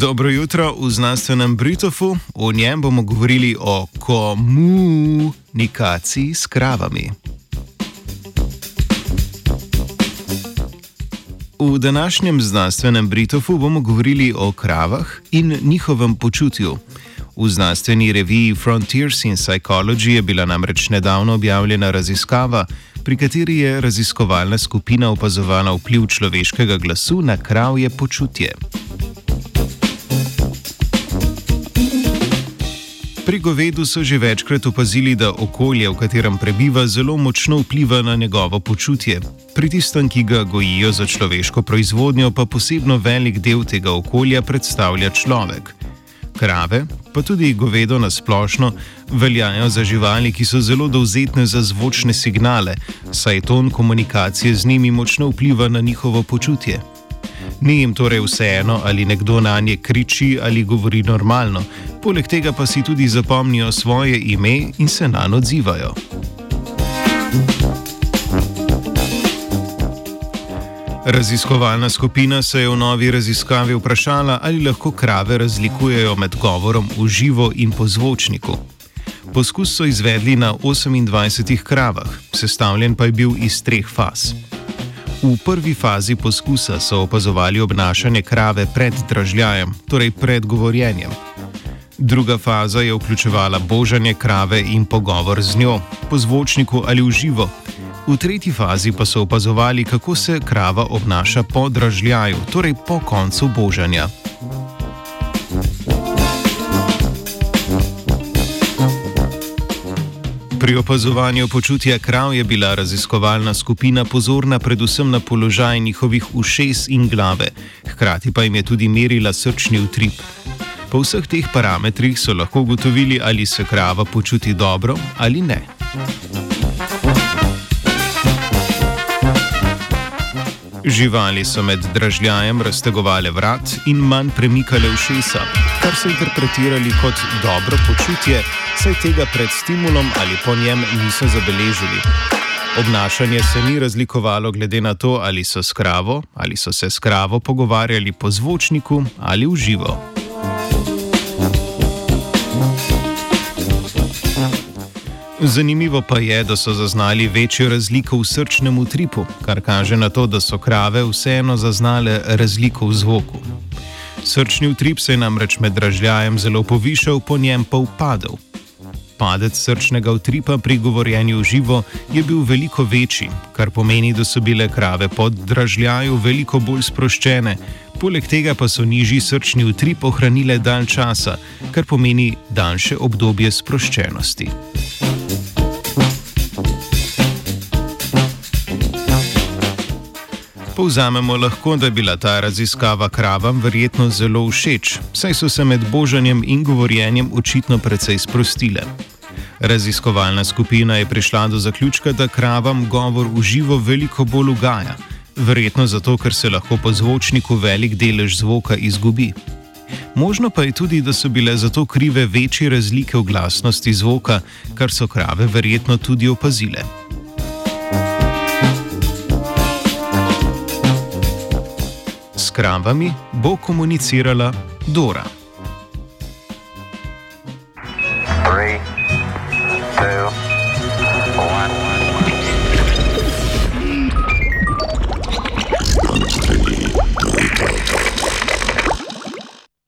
Dobro jutro v znanstvenem Britofu. V njem bomo govorili o komunikaciji s kravami. V današnjem znanstvenem Britofu bomo govorili o kravah in njihovem počutju. V znanstveni reviji Frontiers in Psychology je bila namreč nedavno objavljena raziskava, pri kateri je raziskovalna skupina opazovala vpliv človeškega glasu na kravje počutje. Pri govedu so že večkrat opazili, da okolje, v katerem prebiva, zelo močno vpliva na njegovo počutje. Pri tistem, ki ga gojijo za človeško proizvodnjo, pa posebno velik del tega okolja predstavlja človek. Krave, pa tudi govedo na splošno, veljajo za živali, ki so zelo dovzetne za zvočne signale, saj ton komunikacije z njimi močno vpliva na njihovo počutje. Ni jim torej vseeno, ali nekdo na nje kriči ali govori normalno, poleg tega pa si tudi zapomnijo svoje ime in se na njo odzivajo. Raziskovalna skupina se je v novi raziskavi vprašala, ali lahko krave razlikujejo med govorom v živo in po zvočniku. Poskus so izvedli na 28 kravah, sestavljen pa je bil iz treh faz. V prvi fazi poskusa so opazovali obnašanje krave pred dražljajem, torej pred govorjenjem. Druga faza je vključevala božanje krave in pogovor z njo, po zvočniku ali v živo. V tretji fazi pa so opazovali, kako se krava obnaša po dražljaju, torej po koncu božanja. Pri opazovanju počutja krav je bila raziskovalna skupina pozorna predvsem na položaj njihovih ušes in glave, hkrati pa jim je tudi merila srčni utrip. Po vseh teh parametrih so lahko ugotovili, ali se krava počuti dobro ali ne. Živali so med dražljajem raztegovale vrat in manj premikale ušesa, kar so interpretirali kot dobro počutje, saj tega pred stimulom ali po njem niso zabeležili. Obnašanje se ni razlikovalo glede na to, ali so s kravo ali so se s kravo pogovarjali po zvočniku ali v živo. Zanimivo pa je, da so zaznali večjo razliko v srčnem utripu, kar kaže na to, da so krave vseeno zaznale razliko v zvoku. Srčni utrip se je namreč med dražljajem zelo povišal, po njem pa upadel. Padec srčnega utripa pri govorjenju živo je bil veliko večji, kar pomeni, da so bile krave pod dražljaju veliko bolj sproščene, poleg tega pa so nižji srčni utrip ohranile dalj časa, kar pomeni daljše obdobje sproščenosti. Povzamemo lahko, da je bila ta raziskava kravam verjetno zelo všeč, saj so se med božanjem in govorjenjem očitno precej sprostile. Raziskovalna skupina je prišla do zaključka, da kravam govor v živo veliko bolj ugaja, verjetno zato, ker se lahko po zvočniku velik delež zvoka izgubi. Možno pa je tudi, da so bile zato krive večje razlike v glasnosti zvoka, kar so krave verjetno tudi opazile. Kravami bo komunicirala Dora.